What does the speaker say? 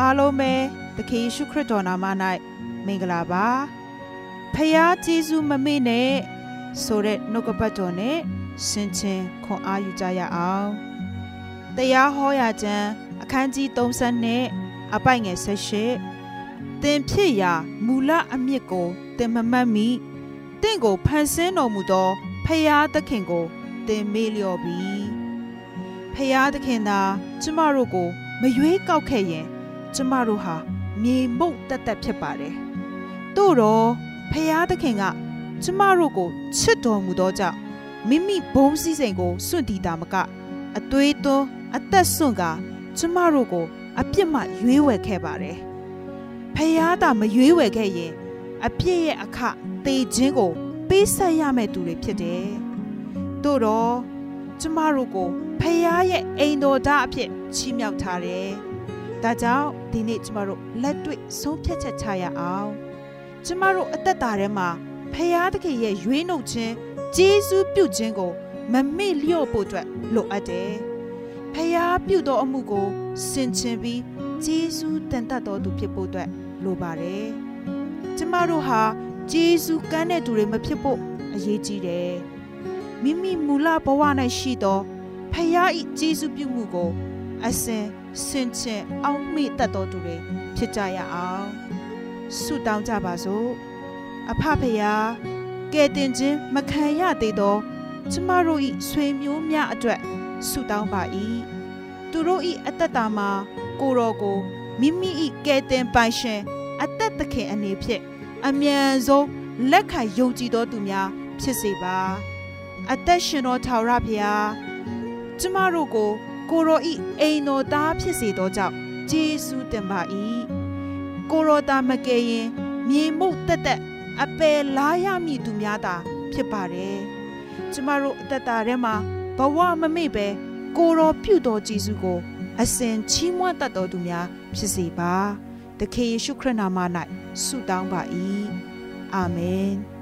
အားလုံးပဲသခင်ယေရှုခရစ်တော်နာမ၌မင်္ဂလာပါဖယားကျေးဇူးမမေ့နဲ့ဆိုတဲ့နှုတ်ကပတ်တော်နဲ့ဆင်ခြင်ခွန်အားယူကြရအောင်တရားဟောရာကျမ်းအခန်းကြီး30နဲ့အပိုက်ငယ်78သင်ဖြစ်ရာမူလအမြစ်ကိုသင်မမှတ်မိတင့်ကိုဖန်ဆင်းတော်မူသောဖယားသခင်ကိုသင်မေ့လျော့ပြီဖယားသခင်သာကျမတို့ကို မရွေးကောက်ခဲ့ရင် ကျမတို့ဟာမြေမုတ်တက်တက်ဖြစ်ပါတယ်။တို့တော့ဖယားသခင်ကကျမတို့ကိုချစ်တော်မူသောကြောင့်မိမိဘုံစည်းစိမ်ကိုစွန့်တီးတာမကအသွေးသွန်းအသက်စွန့်ကကျမတို့ကို အပြစ်မှရွေးဝယ်ခဲ့ပါတယ်။ဖယားသာမရွေးဝယ်ခဲ့ရင်အပြစ်ရဲ့အခသေခြင်းကို ပေးဆက်ရမယ့်သူတွေဖြစ်တယ်။တို့တော့ကျမတို့ကိုဖယားရဲ့အိမ်တော်သားအဖြစ်ချီးမြှောက်ထားတယ်။ ဒါကြောင့်ဒီနေ့ကျမတို့လက်တွေ့ဆုံးဖြတ်ချက်ချရအောင်ကျမတို့အသက်တာထဲမှာဖရာသခင်ရဲ့ရွေးနှုတ်ခြင်းဂျေဇုပြုခြင်းကို မမေ့လျော့ဖို့အတွက်လိုအပ်တယ်ဖရာပြုသောအမှုကိုဆင်ခြင်ပြီးဂျေဇုတန်တတ်တော်သူဖြစ်ဖို့အတွက်လိုပါတယ်ကျမတို့ဟာဂျေဇုကမ်းတဲ့သူတွေမဖြစ်ဖို့အရေးကြီးတယ်မိမိမူလဘဝ၌ရှိသောဖရာ၏ဂျေဇုပြုမှုကိုအစဉ် ဆင်ခြင်အောင်မိတတ်တော်သူတွေဖြစ်ကြရအောင်ဆုတောင်းကြပါစို့အဖဖေယာကဲတင်ခြင်းမခံရသေးသောကျမတို့၏ဆွေမျိုးများအတွက်ဆုတောင်းပါ၏သူတို့၏အသက်တာမှာကိုတော်ကိုမိမိ၏ကဲတင်ပိုင်ရှင်အသက်သခင်အနေဖြင့်အမြန်ဆုံးလက်ခံယုံကြည်သောသူများဖြစ်စေပါအသက်ရှင်တော်ထာဝရဘုရားကျမတို့ကို ကိုရောဤအိမ်တော်သားဖြစ်စေသောကြောင့်ဂျေစုတင်ပါ၏ကိုရောသားမကယ်ရင်မြေမှုတ်တက်တက်အပယ်လားရမည်သူများသာဖြစ်ပါတယ်ကျမတို့အသက်တာထဲမှာဘဝမမေ့ပဲကိုရောပြုတော်ဂျေစုကို အစဉ်ချီးမွမ်းတတ်တော်သူများဖြစ်စေပါသခင်ယေရှုခရစ်နာမ၌ဆုတောင်းပါ၏အာမင်